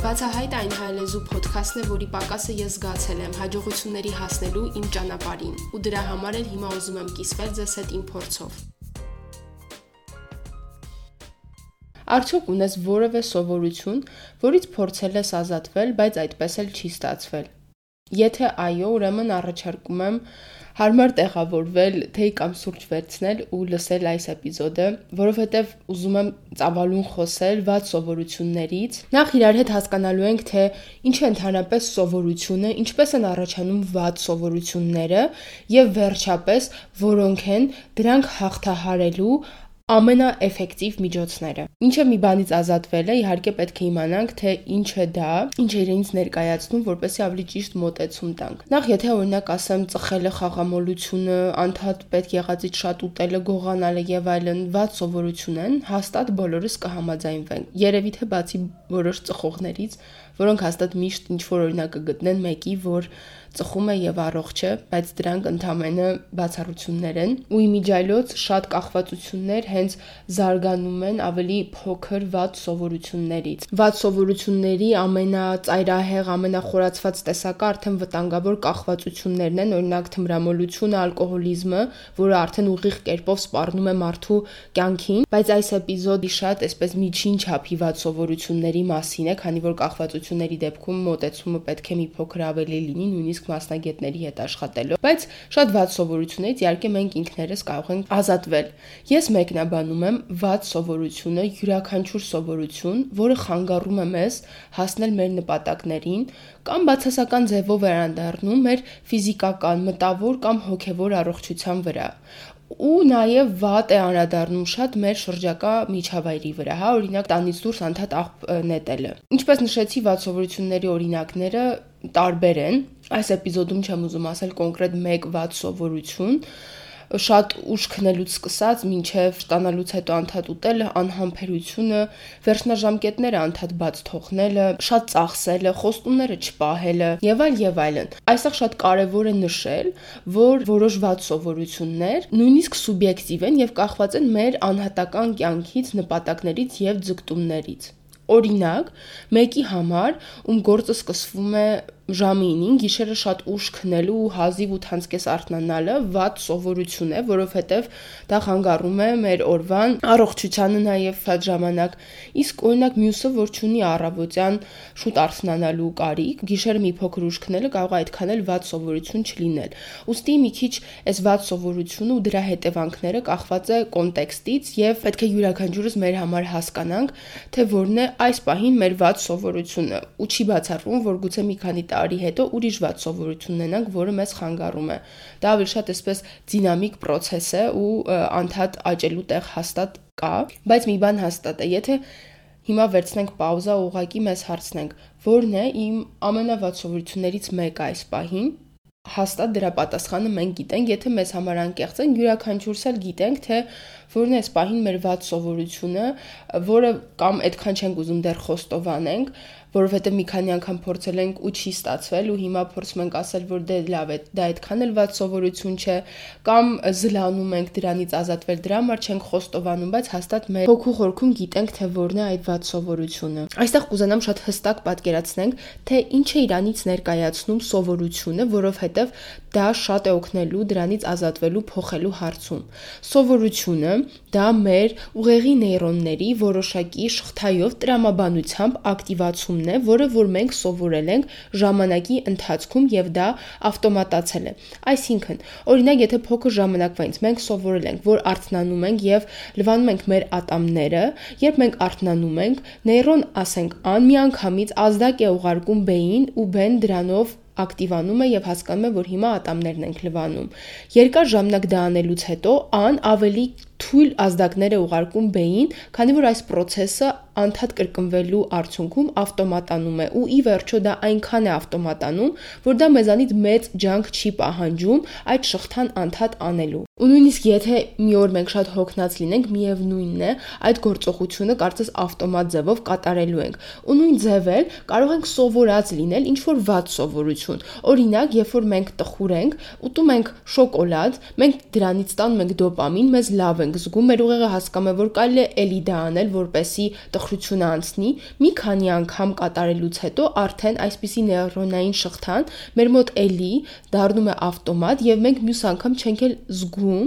Բացահայտ այն հայլեզու ոդքասթն է, որի պակասը ես զգացել եմ հաջողությունների հասնելու իմ ճանապարհին, ու դրա համար էլ հիմա ուզում եմ կիսվել ձեզ հետ իմ փորձով։ Արդյոք ունես որևէ սովորություն, որից փորձել ես ազատվել, բայց այդպես էլ չի ստացվել։ Եթե այո, ուրեմն առաջարկում եմ հարմար տեղավորվել, թեյ կամ սուրճ վերցնել ու լսել այս էպիզոդը, որովհետև ուզում եմ ծավալուն խոսել ված սովորություններից։ Նախ իրար հետ հասկանալու ենք, թե ինչ է ընդհանրապես սովորությունը, ինչպես են առաջանում ված սովորությունները եւ վերջապես որոնք են դրանք հաղթահարելու ամենաէֆեկտիվ միջոցները։ Ինչը մի բանից ազատվել է, իհարկե պետք է իմանանք, թե ինչ է դա, ինչ է իրենից ներկայացնում, որպեսզի ավելի ճիշտ մոտեցում տանք։ Նախ եթե օրինակ ասեմ ծխելը, խաղամոլությունը, անդադ պետք եղածից շատ ուտելը, գողանալը եւ այլն ված սովորություն են, հաստատ բոլորս կհամաձայնվենք։ Երևի թե բացի որոշ ծխողներից, որոնք հաստատ միշտ ինչ որ օրինակ կգտնեն մեկի, որ ծխում է եւ առողջ է, բայց դրանք ընդամենը բացառություններ են։ Ու իմիջայլոց շատ կախվածություններ հենց զարգանում են ավելի փոքր վատ սովորություններից։ Վատ սովորությունների ամենածայրահեղ, ամենախորացված տեսակը արդեն վտանգավոր կախվածություններն են, օրինակ թմրամոլությունը, ալկոհոլիզմը, որը արդեն ուղիղ կերպով սպառնում է մարդու կյանքին, բայց այս էպիզոդի շատ այսպես միջին չափի վատ սովորությունների մասին է, քանի որ կախվածությունների դեպքում մոտեցումը պետք է մի փոքր ավելի լինի, նույնիսկ նույնիսկ մասնագետների հետ աշխատելով, բայց շատ վատ սովորություններից իհարկե մենք ինքներս կարող ենք ազատվել։ Ես մեկնաբանում եմ վատ սովորությունը, յուրաքանչյուր սովորություն, որը խանգարում է մեզ հասնել մեր նպատակներին կամ բացասական ձևով վերանդառնում մեր ֆիզիկական, մտավոր կամ հոգևոր առողջության վրա ու նաև վատ է անդրադառնում շատ մեր շրջակա միջավայրի վրա, հա, օրինակ տանից դուրս անդադ աղբ նետելը։ Ինչպես նշեցի, վատ սովորությունների օրինակները տարբեր են, Այս էպիզոդում չեմ ուզում ասել կոնկրետ մեկ ված սովորություն, շատ ուշ քնելուց սկսած մինչև ստանալուց հետո անդադ ուտելը, անհամբերությունը, վերջնաժամկետները անդադ բաց թողնելը, շատ ծախսելը, խոստումները չպահելը եւ այլ եւ այլն։ Այստեղ շատ կարեւոր է նշել, որ որոշ ված սովորություններ նույնիսկ սուբյեկտիվ են եւ կախված են մեր անհատական կյանքից, նպատակներից եւ ձգտումներից։ Օրինակ, մեկի համար, ում գործը սկսվում է ժամի 9-ին գիշերը շատ ուշ քնելու ու հազիվ 8-ից արթնանալը վատ սովորություն է, որովհետև դա խանգարում է մեր օրվան առողջությանը նաև այդ ժամանակ։ Իսկ օրինակ մյուսը, որ ունի առավոտյան շուտ արթնանալու կարիք, գիշերը մի փոքր ուշ քնելը կարող է այդքան էլ վատ սովորություն չլինել։ Ոստի մի քիչ այս վատ սովորությունը ու դրա հետևանքները կախված է կոնտեքստից եւ պետք է յուրաքանչյուրս մեր համար հասկանանք, թե որն է այս պահին մեր վատ սովորությունը։ Ու չի բացառվում, որ գուցե մի քանի տարի հետո ուրիշ վատ սովորություն ունենանք, որը մեզ խանգարում է։ Դա ավելի շատ այսպես դինամիկ process է ու անդադ աճելու տեղ հաստատ կա, բայց մի բան հաստատ է, եթե հիմա վերցնենք պաուզա ու ուղակի մեզ հարցնենք, ո՞րն է իմ ամենավատ սովորություններից մեկը այս պահին, հաստատ դրա պատասխանը մենք գիտենք, եթե մեզ համար անկեղծ են, յուրաքանչյուրս էլ գիտենք, թե որն է սպահին մեր ված սովորությունը, որը կամ այդքան չենք ուզում դեռ խոստովանենք, որովհետև մի քանի անգամ փորձել ենք ու չի ստացվել ու հիմա փորձում ենք ասել, որ դե լավ է, դա այդքան էլ ված սովորություն չէ, կամ զլանում ենք դրանից ազատվել, դրա համար չենք խոստովանում, բայց հաստատ մեր հոգու խորքում գիտենք, թե որն է այդ ված սովորությունը։ Այստեղ կուզենամ շատ հստակ պատկերացնենք, թե ինչ է իրանից ներկայացնում սովորությունը, որովհետև դա շատ է օգնելու դրանից ազատվելու, փոխելու հարցում։ Սովորությունը դա մեր ուղեղի նեյրոնների որոշակի շղթայով տրամաբանությամբ ակտիվացումն է, որը որ մենք սովորել ենք ժամանակի ընթացքում եւ դա ավտոմատացել է։ Այսինքն, օրինակ, եթե փոքր ժամանակվանից մենք սովորել ենք, որ արթնանում ենք եւ լվանում ենք մեր ատամները, երբ մենք արթնանում ենք, նեյրոն, ասենք, անմիանգամից ազդակ է ուղարկում բեին ու բեն դրանով ակտիվանում է եւ հասկանում է, որ հիմա ատամներն ենք լվանում։ Երկար ժամանակ դա անելուց հետո ան ավելի թույլ ազդակներ է ուղարկում բեին, քանի որ այս process-ը անդադ կրկնվելու արդյունքում ավտոմատանում է ու ի վերջո դա այնքան է ավտոմատանում, որ դա մեզանից մեծ ջանք չի պահանջում այդ շղթան անդադ անելու։ Ու նույնիսկ եթե մի օր մենք շատ հոգնած լինենք, միևնույնն է, այդ գործողությունը կարծես ավտոմատ ձևով կատարելու ենք։ Ու նույն ձևել կարող ենք սովորած լինել ինչ որ վատ սովորություն։ Օրինակ, երբ որ մենք տխուր ենք, ուտում ենք շոկոլադ, մենք դրանից ստանում ենք դոպամին, մեզ լավ ենք ենք զգում, մեր ուղեղը հասկանում է, որ կարելի է էլի դա անել, որպեսի տխրությունը անցնի, մի քանի անգամ կատարելուց հետո արդեն այսպիսի նեյրոնային շղթան մեր մոտ էլի դառնում է ավտոմատ եւ մենք մյուս անգամ չենք էլ զգում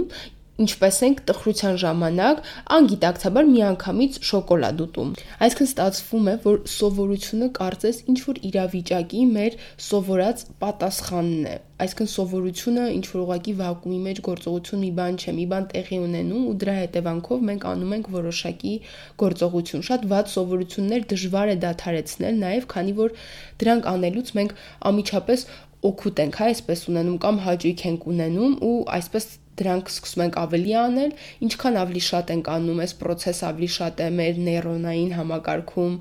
ինչպես ենք տխրության ժամանակ անգիտակցաբար միանգամից շոկոլադ ուտում։ Այսինքն ստացվում է, որ սովորությունը կարծես ինչ որ իրավիճակի մեր սովորած պատասխանն է։ Այսինքն սովորությունը ինչ որ ուղակի վակուումի մեջ գործողություն մի բան չէ, մի բան տեղի ունենում ու դրա հետևանքով մենք անում ենք որոշակի գործողություն։ Շատ վատ սովորություններ դժվար է դադարեցնել, նաև քանի որ դրանք անելուց մենք ամիջապես օգուտ ենք, հա, այսպես ունենում կամ հաճույք ենք ունենում ու այսպես դրանք սկսում ենք ավելի անել, ինչքան ավելի շատ ենք անում, այս process-ը ավելի շատ է մեր նեյրոնային համակարգում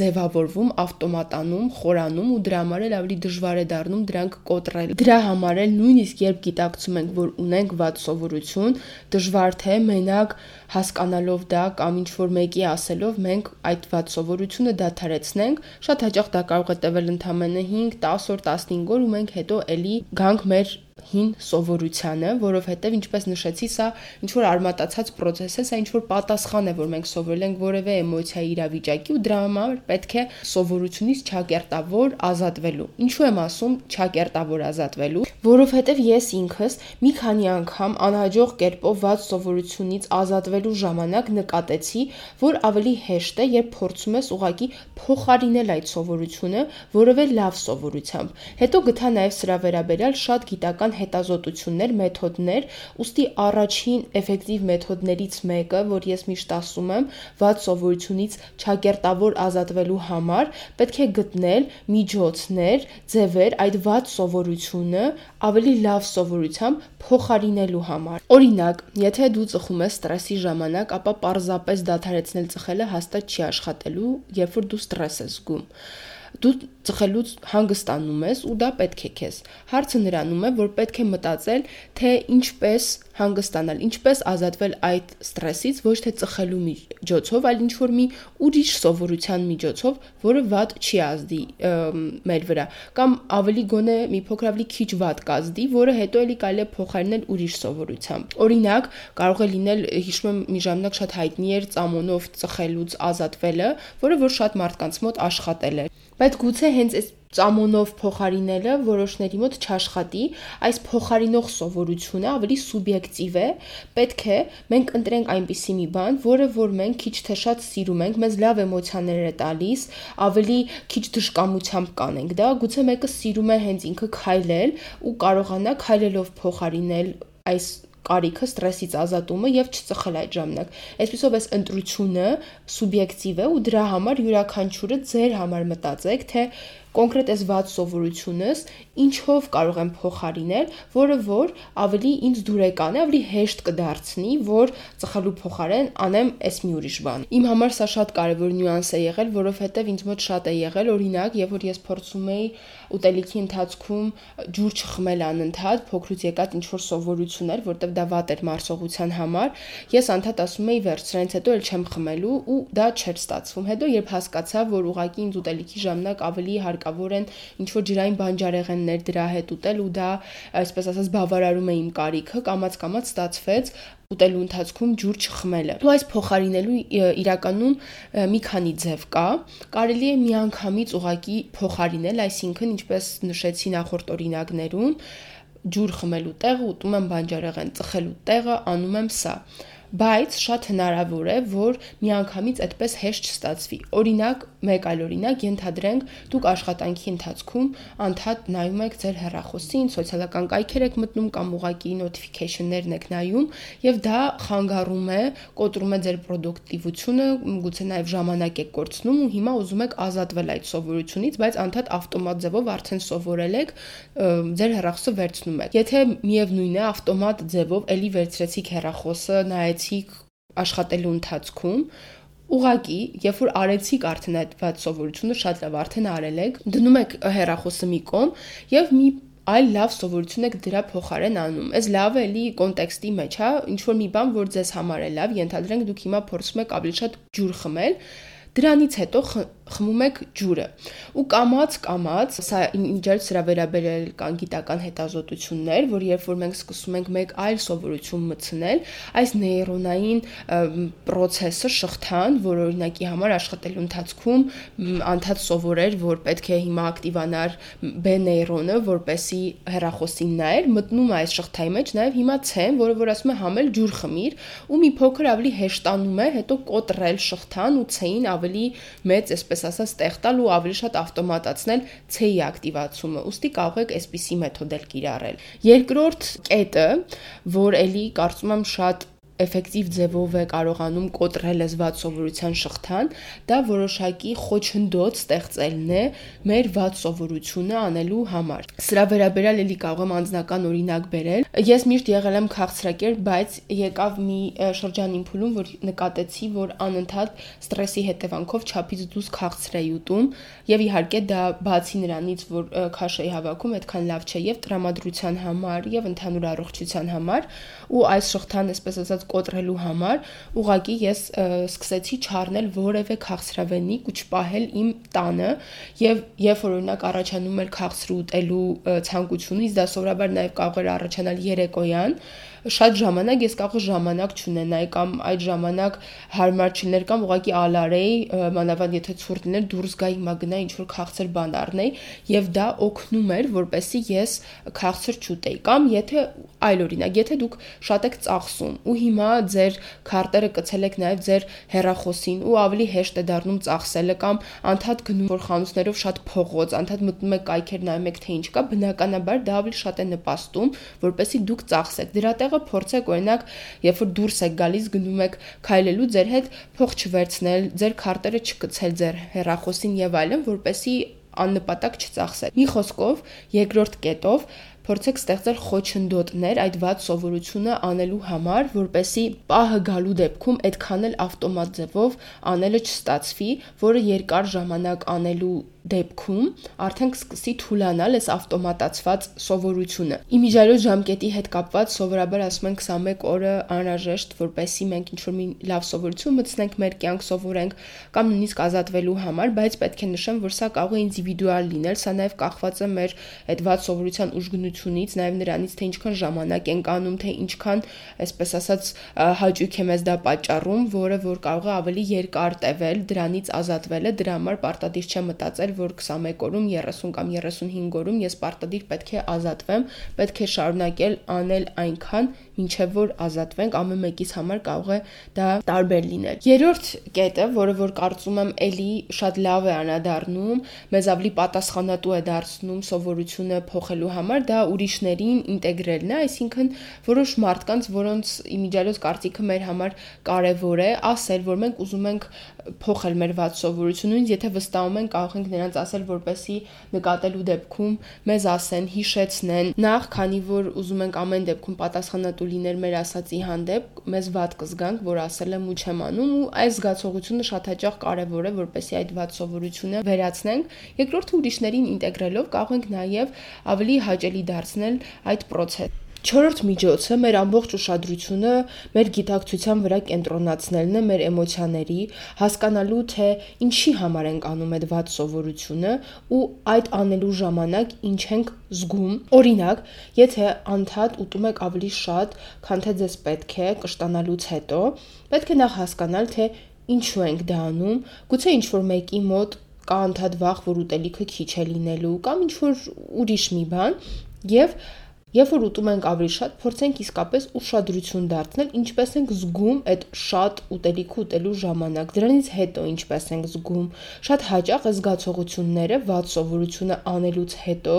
ձևավորվում, ավտոմատանում, խորանում ու դրա համար էլ ավելի դժվար է դառնում դրանք կոտրել։ Դրա համար էլ նույնիսկ երբ գիտակցում ենք, որ ունենք վատ սովորություն, դժվար թե մենակ հասկանալով դա կամ ինչ որ մեկի ասելով մենք այդ վատ սովորությունը դադարեցնենք, շատ հաճախ դա կարող է տևել ընդամենը 5, 10 օր, 15 օր ու մենք հետո էլի գանք մեր հին սովորությանը, որովհետև ինչպես նշեցի, սա ինչ որ արմատացած process է, սա ինչ որ պատասխան է, որ մենք սովորել ենք որևէ էմոցիայի իրավիճակի ու դրա համար պետք է սովորությունից չակերտավոր ազատվելու։ Ինչու եմ ասում չակերտավոր ազատվելու, որովհետև ես ինքս մի քանի անգամ անհաջող կերպով ված սովորությունից ազատվելու ժամանակ նկատեցի, որ ավելի հեշտ է, երբ փորձում ես ուղակի փոխարինել այդ սովորությունը որևէ լավ սովորությամբ։ Հետո գտա նաև սրա վերաբերյալ շատ գիտական հետազոտություններ, մեթոդներ, ուստի առաջին էֆեկտիվ մեթոդներից մեկը, որ ես միշտ ասում եմ, ված սովորությունից չակերտավոր ազատվելու համար պետք է գտնել միջոցներ, ձևեր այդ ված սովորությունը ավելի լավ սովորությամբ փոխարինելու համար։ Օրինակ, եթե դու ծխում ես ստրեսի ժամանակ, ապա պարզապես դադարեցնել ծխելը հաստատ չի աշխատելու, երբ որ դու ստրես ես զգում դու ծխելուց հանգստանում ես ու դա պետք է քեզ։ Հարցը նրանում է, որ պետք է մտածել, թե ինչպես հանգստանալ, ինչպես ազատվել այդ ստրեսից ոչ թե ծխելու միջոցով, այլ ինչ որ մի ուրիշ սովորության միջոցով, որը վատ չի ազդի մեր վրա, կամ ավելի գոնե մի փոքր ավելի քիչ վատ կազդի, որը հետո էլի կարելի է փոխարինել ուրիշ սովորությամբ։ Օրինակ, կարող է լինել, հիշում եմ, մի ժամանակ շատ հայտնի էր ծամոնով ծխելուց ազատվելը, որը որ շատ մարդկանց մոտ աշխատել է բայց գուցե հենց այս ծամոնով փոխարինելը որոշների մոտ չաշխատի, այս փոխարինող սովորությունը ավելի սուբյեկտիվ է, պետք է մենք ընտրենք այնպիսի մի բան, որը որ մենք քիչ թե շատ սիրում ենք, մեզ լավ էմոցիաներ է տալիս, ավելի քիչ դժկամությամբ կանենք դա, գուցե մեկը սիրում է հենց ինքը քայլել ու կարողանա քայլելով փոխարինել այս կարիքը ստրեսից ազատումը եւ չծխել այդ ժամանակ։ Այսպեսով այս ընտրությունը սուբյեկտիվ է ու դրա համար յուրաքանչյուրը ձեր համար մտածեք, թե կոնկրետ այս ված սովորությունս ինչով կարող եմ փոխարինել, որը որ ավելի ինձ դուրեկան է, ավելի հեշտ կդարձնի, որ ծխելու փոխարեն անեմ այս մի ուրիշ բան։ Իմ համար սա շատ կարևոր նյուանս է եղել, որովհետև ինձ մոտ շատ է եղել, օրինակ, երբ որ ես փորձում էի ուտելիքի ընթացքում ջուր չխմել անընդհատ, փոքրուց եկած ինչ որ սովորություն էր, որտեվ դա վատ էր մարսողության համար, ես անդադ ասում էի վերջ սրանից հետո էլ չեմ խմելու ու դա չէր ստացվում։ Հետո երբ հասկացա, որ ուղակի ինձ ուտելիքի ժամանակ ավելի հարկ հարկավոր են ինչ որ ջրային բանջարեղեններ դրա հետ ուտել ու դա այսպես ասած բավարարում է իմ կարիքը, կամած-կամած ստացվեց ուտելու ընթացքում ջուր չխմելը։ Ու այս փոխարինելու իրականում մի քանի ձև կա։ Կարելի է միանգամից ուղակի փոխարինել, այսինքն ինչպես նշեցի նախորդ օրինակներում, ջուր խմելու տեղը ուտում եմ բանջարեղեն, ծխելու տեղը անում եմ սա բայց շատ հնարավոր է, որ միանգամից այդպես հեշտ չստացվի։ Օրինակ, մեկ այլ օրինակ, ենթադրենք, դուք աշխատանքի ընթացքում անդադ նայում եք ձեր հեռախոսին, սոցիալական կայքեր եք մտնում կամ ուղակի notification-ներն եք նայում, եւ դա խանգարում է, կոտրում է ձեր պրոդուկտիվությունը, գուցե նաեւ ժամանակ եք կորցնում ու հիմա ուզում եք ազատվել այդ սովորությունից, բայց անդադ ավտոմատ ձևով արդեն սովորել եք, ձեր հեռախոսը վերցնում եք։ Եթե միևնույն է ավտոմատ ձևով էլի վերցրեցիք հեռախոսը, նայեցիք արեցիք աշխատելու ընթացքում ուղակի, երբ որ արեցիք արդեն այդ ված սովորությունը, շատ լավ արդեն արել եք, դնում եք հեռախոսը մի կողմ եւ մի այլ լավ սովորություն եք դրա փոխարեն անում։ Այս լավը էլի կոնտեքստի մեջ, հա, ինչ որ մի բան, որ ձեզ համար է լավ, ենթադրենք դուք հիմա փորձում եք ավելի շատ ջուր խմել, Դրանից հետո խմում եք ջուրը։ Ու կամած կամած, սա ինջերց սրա վերաբերել կան գիտական հետազոտություններ, որ երբ որ մենք սկսում ենք մեկ այլ սովորություն մտցնել, այս նեյրոնային process-ը շղթան, որ օրինակի համար աշխատելու ընթացքում անդադ սովորեր, որ պետք է հիմա ակտիվանար B նեյրոնը, որպեսի հեռախոսին նայեր, մտնում է այս շղթայի մեջ նաև հիմա C-ն, որը որ ասում է համել ջուր խմիր, ու մի փոքր ավելի հեշտանում է, հետո կոտրել շղթան ու C-ին ավելի մեծ, այսպես ասած, տեղ տալ ու ավելի շատ ավտոմատացնել C-ի ակտիվացումը։ Ոստի կարող եք այսպիսի մեթոդ էլ կիրառել։ Երկրորդ կետը, որ էլի կարծում եմ շատ էֆեկտիվ ձևով է կարողանում կոտրել լեզվաց սովորության շղթան, դա որոշակի խոչընդոտ ստեղծելն է մեր ված սովորությունը անելու համար։ Սրա վերաբերյալ էլի կարող եմ անձնական օրինակ բերել։ Ես միշտ եղել եմ քաղցրակեր, բայց եկավ մի շրջանին փուլում, որ նկատեցի, որ անընդհատ ստրեսի հետևանքով չափից դուրս քաղցր էի ուտում, եւ իհարկե դա բացի նրանից, որ քաշ էի հավաքում, այդքան լավ չէ եւ տրամադրության համար եւ ընդհանուր առողջության համար, ու այս շղթան, այսպես ասած, կոտրելու համար ուղղակի ես սկսեցի չառնել որևէ քաղցրավենիք ու չպահել իմ տանը եւ երբ որ օրինակ առաջանում էր քաղցր ուտելու ցանկությունը, իսկ դա սովորաբար նաեւ կարող էր առաջանալ երեկոյան, շատ ժամանակ ես կարող ժամանակ չունենայի կամ այդ ժամանակ հարմար չլիներ կամ ուղղակի ալարեի մանավանդ եթե ցուրտ լիներ դուրս գայի հիմա գնայի ինչ որ քաղցր բան առնեի եւ դա օգնում էր որպեսի ես քաղցր չուտեի կամ եթե այլ օրինակ եթե դուք շատ եք ծախսում ու հիմա ձեր քարտերը կցել եք նաեւ ձեր հեռախոսին ու ավելի հեշտ է դառնում ծախսելը կամ անդադ գնում որ խանութներով շատ փողոց անդադ մտնում եք կայքեր նայում եք թե ինչ կա բնականաբար դա ավելի շատ է նպաստում որպեսի դուք ծախսեք դրա տեղը փորձեք օրինակ, երբ որ դուրս եք գալիս, գնում եք քայլելու, ձեր հետ փող չվերցնել, ձեր քարտերը չկցել ձեր հեռախոսին եւ այլն, որպեսի աննպատակ չծախսեք։ Մի խոսքով, երկրորդ կետով փորձեք ստեղծել խոչընդոտներ այդ ված սովորությունը անելու համար, որպեսի պահը գալու դեպքում այդքան էլ ավտոմատ ձևով անելը չստացվի, որը երկար ժամանակ անելու դեպքում արդեն կսկսի թուլանալ այս ավտոմատացված սովորությունը։ Իմիջիալոց ժամկետի հետ կապված սովորաբար ասում են 21 օրը անհրաժեշտ, որպեսզի մենք ինչ-որ մի լավ սովորություն մտցնենք մեր կյանք սովորենք կամ նույնիսկ ազատվելու համար, բայց պետք է նշեմ, որ սա կարող է ինդիվիդուալ լինել, սա նաև կախված է մեր այդ ված սովորության ուժգնությունից, նաև նրանից, թե ինչքան ժամանակ ենք անում, թե ինչքան, այսպես ասած, հաճույք է մեզ դա պատճառում, որը որ կարող է ավելի երկար տևել, դրանից ազատվելը դրա համար պարտադիր չէ մտածել էր, որ 21 օրում 30 կամ 35 օրում ես պարտադիր պետք է ազատվեմ, պետք է շարունակել անել այնքան, ինչեւ որ ազատվենք, ամեն մեկից համար կարող է դա տարբեր լինել։ Երրորդ կետը, որը որ կարծում եմ էլի շատ լավ է անադառնում, մեզ ավելի պատասխանատու է դարձնում սովորությունը փոխելու համար, դա ուրիշներին ինտեգրելն է, այսինքն որոշ մարդկանց, որոնց իմիջիալոց կարծիքը մեր համար կարևոր է, ասել, որ մենք ուզում ենք փոխել մեր ված սովորությունը, նույնիսկ եթե վստահում ենք, կարող ենք նրանց ասել, որպեսի նկատելու դեպքում մեզ ասեն, հիշեցնեն, նախ քանի որ ուզում ենք ամեն դեպքում պատասխանատու լինել մեր ասացի հանդեպ, մեզ վատ կզգանք, որ ասել եմ ու չեմ անում ու այս զգացողությունը շատ հաճախ կարևոր է, որպեսի այդ վատ սովորությունը վերացնենք։ Երկրորդը ուրիշներին ինտեգրելով կարող ենք նաև ավելի հաճելի դարձնել այդ process Չորրորդ միջոցը մեր ամբողջ ուշադրությունը մեր գիտակցության վրա կենտրոնացնելն է մեր էմոցիաների, հասկանալու թե ինչի համար ենք անում այդ վատ սովորությունը ու այդ անելու ժամանակ ինչ ենք զգում։ Օրինակ, եթե անդադ ուտում եք ավելի շատ, քան թե ձեզ պետք է կշտանալուց հետո, պետք է նախ հասկանալ թե ինչու ենք դա անում, գուցե ինչ որ մեկի մոտ կա անդադ վախ, որ ուտելիքը քիչ է լինելու կամ ինչ որ ուրիշ մի բան, եւ Երբ որ ուտում ենք ավելի շատ, փորձենք իսկապես ուշադրություն դարձնել, ինչպես ենք զգում այդ շատ ուտելիք ուտելու ժամանակ։ Դրանից հետո ինչպես ենք զգում։ Շատ հաճախ է զգացողությունները ված սովորությունը անելուց հետո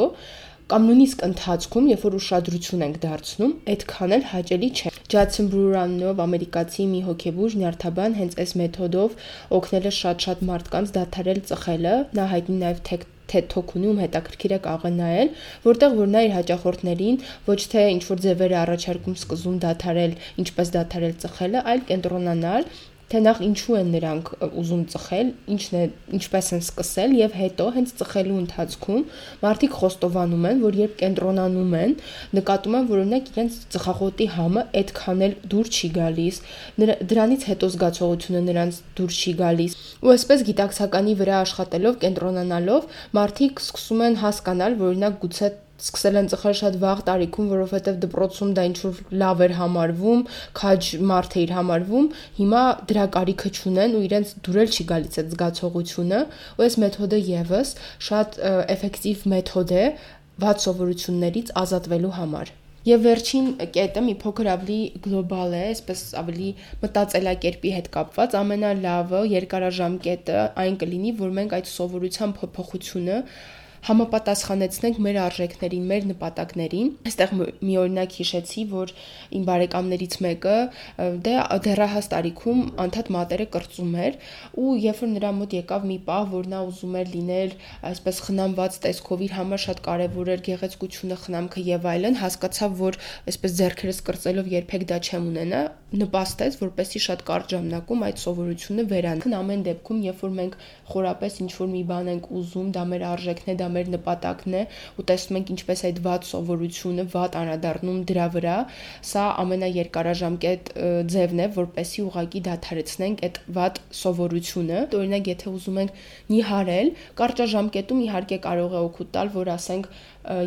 կամ նույնիսկ ընթացքում, երբ որ ուշադրություն ենք դարձնում, այդքան էլ հաճելի չէ։ Ջացին Բրուրանով ամերիկացի մի հոգեբուժ նյարդաբան հենց այս մեթոդով օգնել է շատ-շատ մարդկանց դադարել ծխելը։ Նա հայտնի նաև TED Talk ունի, ում հետաքրքիր է կարող է նայել, որտեղ որ նա իր հաճախորդներին ոչ թե ինչ որ ձևեր առաջարկում սկզում դադարել, ինչպես դադարել ծխելը, այլ կենտրոնանալ թե նախ ինչու են նրանք ուզում ծխել, ինչն է, ինչպես են սկսել եւ հետո հենց ծխելու ընթացքում մարդիկ խոստովանում են, որ երբ կենտրոնանում են, նկատում են, որ օրինակ իրենց ծխախոտի համը այդքան էլ դուր չի գալիս, դրանից հետո զգացողությունը նրանց դուր չի գալիս։ Ու այսպես գիտակցականի վրա աշխատելով, կենտրոնանալով, մարդիկ սկսում են հասկանալ, որ օրինակ գուցե սկսել են ծխել շատ վաղ տարիքում, որովհետև դպրոցում դա ինչ որ լավ էր համարվում, քաջ մարդ էր համարվում, հիմա դրա կարիքը չունեն ու իրենց դուրել չի գալիս այդ զգացողությունը, ու այս մեթոդը եւս շատ էֆեկտիվ մեթոդ է վատ սովորություններից ազատվելու համար։ Եվ վերջին կետը մի փոքր ավելի գլոբալ է, այսպես ավելի մտածելակերպի հետ կապված, ամենալավը երկարաժամկետը այն կլինի, որ մենք այդ սովորության փոփոխությունը համապատասխանեցնենք մեր արժեքներին, մեր նպատակներին։ Այստեղ մի օրինակ հիշեցի, որ իմ բարեկամներից մեկը դե դեռահաս տարիքում անդադ մատերը կրծում էր ու երբ որ նրա մոտ եկավ մի պահ, որ նա ուզում էր լինել այսպես խնամված տեսքով իր համար շատ կարևոր էր գեղեցկությունը, խնամքը եւ այլն, հասկացավ, որ այսպես зерքերս կրծելով երբեք դա չեմ ունենա, նպաստեց, որպեսի շատ կարճ ժամանակում այդ սովորությունը վերանան։ Ամեն դեպքում, երբ որ մենք խորապես ինչ որ մի բան ենք ուզում, դա մեր արժեքն է, դա մեր նպատակն է ու տեսնում ենք ինչպես այդ վատ սովորությունը վատ անդառնում դրա վրա, սա ամենաերկարաժամկետ ձևն է, որպեսի ուղակի դադարեցնենք այդ վատ սովորությունը։ Օրինակ, եթե ուզում ենք նիհարել, կարճաժամկետում իհարկե կարող է օգուտ տալ, որ ասենք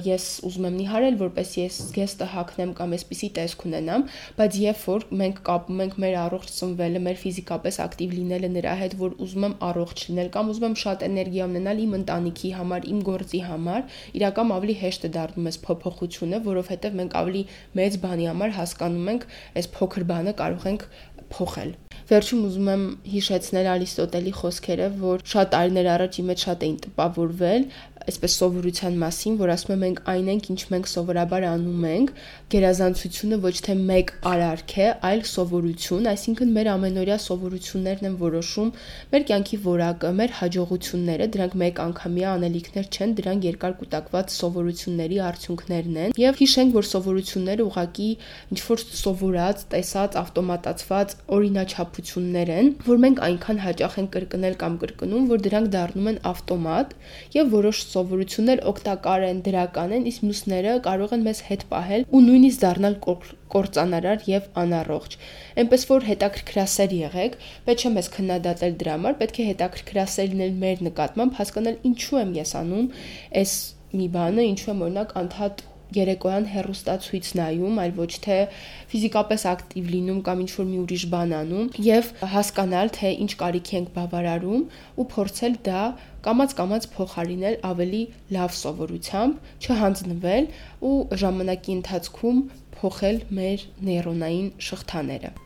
ես ուզում եմ նիհարել, որպեսզի ես գեստը հագնեմ կամ այսպիսի տեսք ունենամ, բայց երբ որ մենք կապում ենք մեր առողջ ծնվելը, մեր ֆիզիկապես ակտիվ լինելը նրա հետ, որ ուզում եմ առողջ լինել կամ ուզում եմ շատ էներգիա ունենալ իմ ընտանիքի համար, իմ գործի համար, իրական ավելի հեշտ է դառնում այս փոփոխությունը, որովհետև մենք ավելի մեծ բանի համար հասկանում ենք, այս փոքր բանը կարող ենք փոխել։ Վերջում ուզում եմ հիշեցնել Արիստոտելի խոսքերը, որ շատ տարիներ առաջ ի մեջ շատ էին տպավորվել այսպես սովորության մասին, որ ասում եմ մենք այն ենք, ինչ մենք սովորաբար անում ենք, գերազանցությունը ոչ թե մեկ արարք է, այլ սովորություն, այսինքն մեր ամենօրյա սովորություններն են որոշում մեր կյանքի որակը, մեր հաջողությունները, դրանք մեկ անգամյա անելիքներ չեն, դրանք երկար կուտակված սովորությունների արդյունքներն են։ Եվ հիշենք, որ սովորությունները ուղակի ինչ որ սովորած, տեսած, ավտոմատացված օրինաչափություններ են, որ մենք այնքան հաճախ են կրկնել կամ կրկնում, որ դրանք դառնում են ավտոմատ եւ որոշ սովորություններ օգտակար են, դրական են, իսկ մյուսները կարող են մեզ հետ պահել ու նույնիսկ դառնալ կործանարար եւ անառողջ։ Էնպես որ հետաքրքրասեր եղեք, պետք չէ մեզ քննադատել դրա համար, պետք է հետաքրքրասեր լինել մեր նկատմամբ, հասկանալ ինչու եմ ես անում այս մի բանը, ինչու եմ օրինակ անդադ երեկոյան հերոստացույց նայում, այլ ոչ թե ֆիզիկապես ակտիվ լինում կամ ինչ որ մի ուրիշ բան անում եւ հասկանալ թե ինչ կարիքի ենք բավարարում ու փորձել դա կամած-կամած փոխարինել ավելի լավ սովորությամբ, չհանձնվել ու ժամանակի ընթացքում փոխել մեր նեյրոնային շղթաները։